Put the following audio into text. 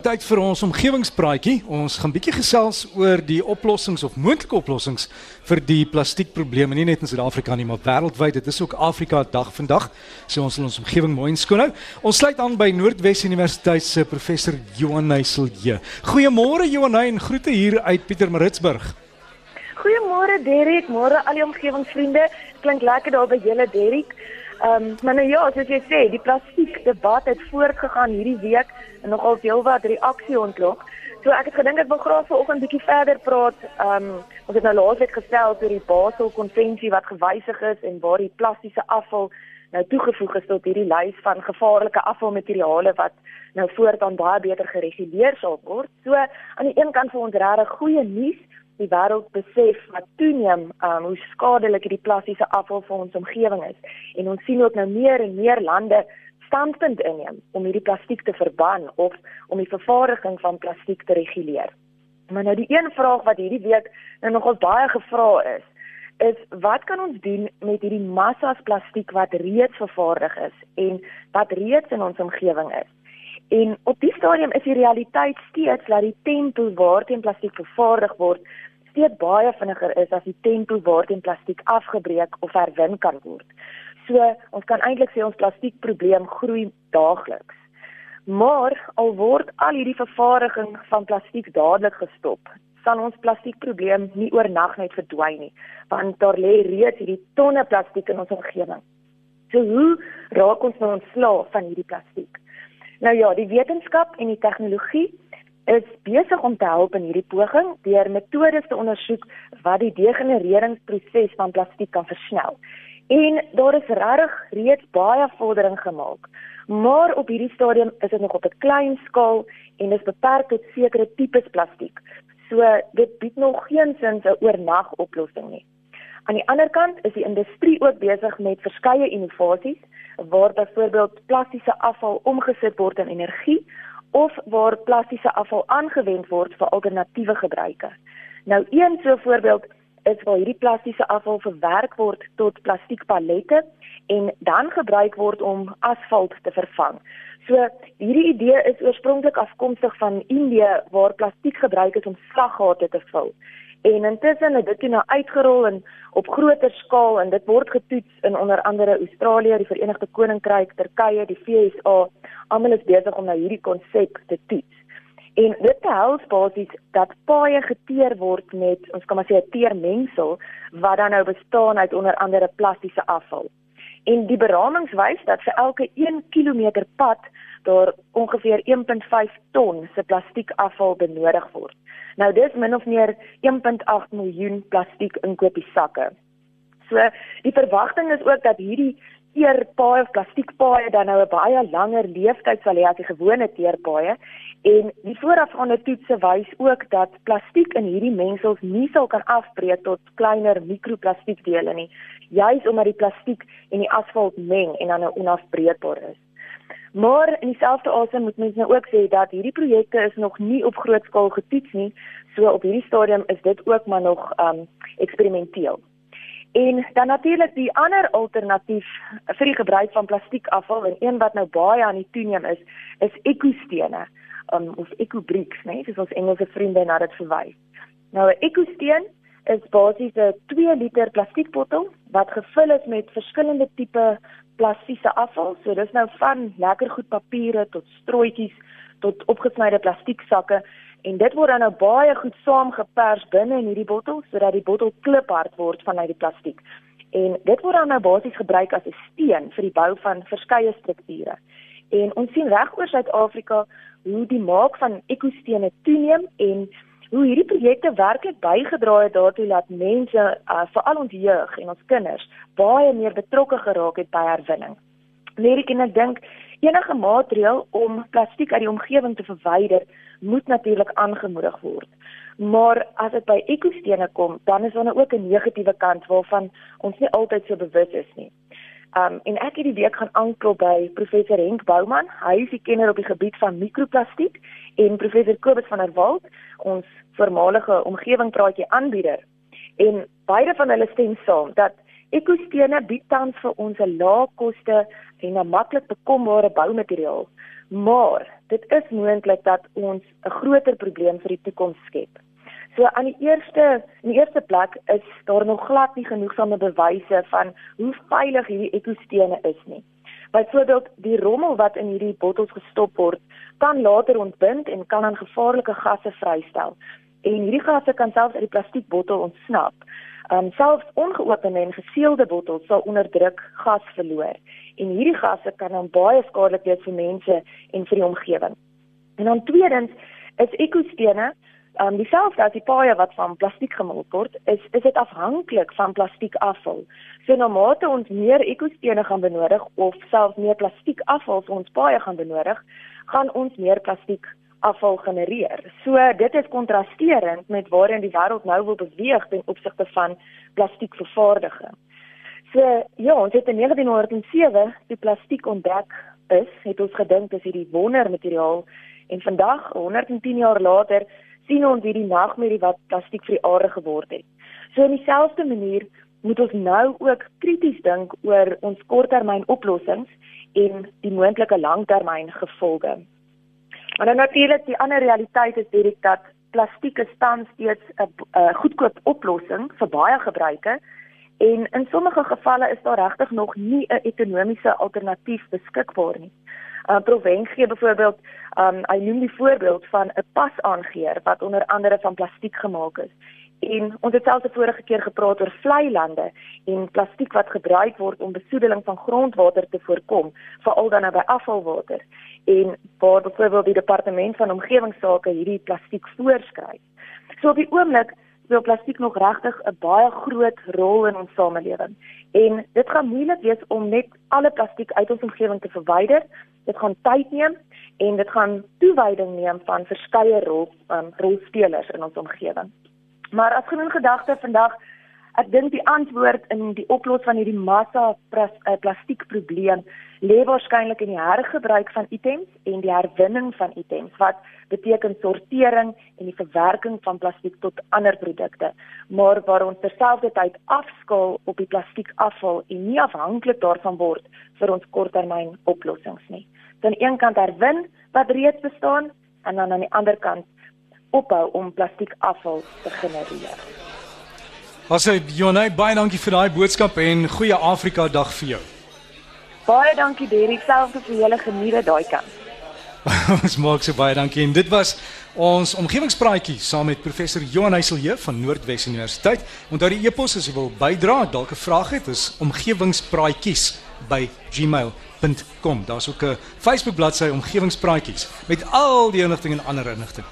Tyd vir ons omgewingspraatjie. Ons gaan bietjie gesels oor die oplossings of moontlike oplossings vir die plastiekprobleme nie net in Suid-Afrika nie, maar wêreldwyd. Dit is ook Afrika dag vandag. So ons wil ons omgewing mooi en skoon hou. Ons sluit aan by Noordwes Universiteit se professor Johan Neyselje. Goeiemôre Johan en groete hier uit Pietermaritzburg. Goeiemôre Derek, môre al die omgewingsvriende. Klink lekker daar by julle Derek. Ehm um, maar nou ja, soos jy sê, die plastiek debat het voortgegaan hierdie week nogal heelwat reaksie ontlok. So ek het gedink ek wil graag vanoggend bietjie verder praat. Ehm um, ons het nou laasweek gestel oor die Basel konvensie wat gewysig is en waar die plastiese afval nou toegevoeg is tot hierdie lys van gevaarlike afvalmateriale wat nou voortaan baie beter gereguleer sal word. So aan die een kant vir ons regtig goeie nuus die wêreld besef wat toeneem um, hoe skadelik hierdie plastiese afval vir ons omgewing is en ons sien ook nou meer en meer lande standpunt inneem om hierdie plastiek te verban of om die vervaardiging van plastiek te reguleer. Maar nou die een vraag wat hierdie week nou nogal baie gevra is, is wat kan ons doen met hierdie massas plastiek wat reeds vervaardig is en wat reeds in ons omgewing is? En op die stadium is die realiteit steeds dat die tempo waarteen plastiek vervaardig word steeds baie vinniger is as die tempo waarteen plastiek afgebreek of herwin kan word. So, ons kan eintlik sê ons plastiekprobleem groei daagliks. Maar al word al hierdie vervaardiging van plastiek dadelik gestop, sal ons plastiekprobleem nie oornag net verdwyn nie, want daar lê reeds hierdie tonne plastiek in ons omgewing. So hoe raak ons nou ontslae van hierdie plastiek? Nou ja, die wetenskap en die tegnologie is besig om te help in hierdie poging deur metodes te ondersoek wat die degenereringsproses van plastiek kan versnel. En daar is regtig reeds baie vordering gemaak. Maar op hierdie stadium is dit nog op 'n klein skaal en is beperk tot sekere tipes plastiek. So dit bied nog geen sins 'n oornag oplossing nie. Aan die ander kant is die industrie ook besig met verskeie innovasies waar byvoorbeeld plastiese afval omgesit word in energie of waar plastiese afval aangewend word vir alternatiewe gebruike. Nou een so voorbeeld is waar hierdie plastiese afval verwerk word tot plastiekpallette en dan gebruik word om asfalt te vervang. So hierdie idee is oorspronklik afkomstig van Indië waar plastiek gebruik is om slaggate te vul. En intussen het dit nou uitgerol en op groter skaal en dit word getoets in onder andere Australië, die Verenigde Koninkryk, Turkye, die VSA. Almal is besig om nou hierdie konsep te toets. En dit behels basies dat paaie geteer word met ons kan maar sê 'n teermengsel wat dan nou bestaan uit onder andere plastiese afval. En die beramings wys dat vir elke 1 km pad daar ongeveer 1.5 ton se plastiekafval benodig word. Nou dis min of meer 1.8 miljoen plastiek inkopiesakke. So die verwagting is ook dat hierdie teerpaaie of plastiekpaaie dan nou 'n baie langer leeftyd sal hê as die gewone teerpaaie en die voorafgaande toetse wys ook dat plastiek in hierdie mengsels nie sal kan afbreek tot kleiner mikroplastiekdele nie juis omdat die plastiek en die asfalt meng en dan nou onafbreekbaar is. Maar in dieselfde asem moet mens nou ook sê dat hierdie projekte is nog nie op groot skaal getoets nie. So op hierdie stadium is dit ook maar nog um eksperimenteel. En dan natuurlik die ander alternatief vir die gebruik van plastiekafval en een wat nou baie aan die toeneem is, is ekostene um, of ekobricks, né, soos ons Engelse vriende na dit verwys. Nou 'n ekosteen is basies 'n 2 liter plastiekbottel wat gevul is met verskillende tipe plastiese afval. So dis nou van lekker goed papiere tot strooitjies tot opgesnyde plastieksakke en dit word dan nou baie goed saamgepers binne in hierdie bottel sodat die bottel kliphard word vanuit die plastiek. En dit word dan nou basies gebruik as 'n steen vir die bou van verskeie strukture. En ons sien reg oor Suid-Afrika hoe die maak van ekostene toeneem en hoe hierdie projekte werklik bygedra het daartoe dat mense, uh, veral ons jeug en ons kinders, baie meer betrokke geraak het by herwinning. Leerik en ek dink enige maatreel om plastiek uit die omgewing te verwyder, moet natuurlik aangemoedig word. Maar as dit by ekostene kom, dan is daar nou ook 'n negatiewe kant waarvan ons nie altyd so bewus is nie. Um en ek het die week gaan aanklop by professor Henk Bouman. Hy is die kenner op die gebied van mikroplastiek en professor Kobus van der Walt, ons voormalige omgewingpraatjie aanbieder. En beide van hulle stem saam dat ekostene bied tans vir ons 'n lae koste en 'n maklik bekombare boumateriaal Maar dit is moontlik dat ons 'n groter probleem vir die toekoms skep. So aan die eerste in die eerste plek is daar nog glad nie genoegsame bewyse van hoe veilig hierdie ekostene is nie. Byvoorbeeld die rommel wat in hierdie bottels gestop word, kan later ontbind en kan dan gevaarlike gasse vrystel. En hierdie gasse kan selfs uit die plastiekbottel ontsnap. Um selfs ongeopende en geseelde bottels sal onder druk gas verloor. En hierdie gasse kan dan baie skadelik wees vir mense en vir die omgewing. En dan tweedens is ekostene um dieselfde as die paaie wat van plastiek gemaak word, is is dit afhanklik van plastiekafval. So na mate ons meer ekostene gaan benodig of selfs meer plastiekafval vir ons paaie gaan benodig, gaan ons meer plastiek afval genereer. So dit is kontrasterend met waarin die wêreld nou wil beweeg ten opsigte van plastiekvervaardiging. So ja, ons het in 1907 die plastiek ontdek is, het ons gedink dis hierdie wondermateriaal en vandag 110 jaar later sien ons hierdie nagmerrie wat plastiek vir die aarde geword het. So in dieselfde manier moet ons nou ook krities dink oor ons korttermyn oplossings en die moontlike langtermyn gevolge. Maar dan natuurlik die ander realiteit is direk dat plastiek is tans steeds 'n goedkoop oplossing vir baie gebruike en in sommige gevalle is daar regtig nog nie 'n ekonomiese alternatief beskikbaar nie. Uh, Proven gee byvoorbeeld, um, hy noem die voorbeeld van 'n pasaangeer wat onder andere van plastiek gemaak is. En ons het selfs vorige keer gepraat oor vlei lande en plastiek wat gebruik word om besoedeling van grondwater te voorkom, veral dan nou by afvalwater en waar byvoorbeeld die departement van omgewingsake hierdie plastiek voorskryf. So op die oomblik speel plastiek nog regtig 'n baie groot rol in ons samelewing. En dit gaan moeilik wees om net alle plastiek uit ons omgewing te verwyder. Dit gaan tyd neem en dit gaan toewyding neem van verskeie rol um, rolspelers in ons omgewing. Maar as genoem gedagte vandag Ek dink die antwoord in die oplossing van hierdie massa eh, plastiekprobleem lê waarskynlik in die hergebruik van items en die herwinning van items wat beteken sortering en die verwerking van plastiek tot ander produkte maar waar ons terselfdertyd afskaal op die plastiekafval en nie afhanklik daarvan word vir ons korttermyn oplossings nie. Dan aan een kant herwin wat reeds bestaan en dan aan die ander kant ophou om plastiekafval te genereer. Asse Jonay, baie dankie vir daai boodskap en goeie Afrika dag vir jou. Baie dankie Derrick, selfs vir julle geniete daai kant. ons maak so baie dankie en dit was ons omgewingspraatjie saam met professor Johan Heiselje van Noordwes Universiteit. Onthou die e-pos as jy wil bydra, dalk 'n vraag het, is omgewingspraatjies by gmail.com. Daar's ook 'n Facebook bladsy omgewingspraatjies met al die inligting en ander inligting.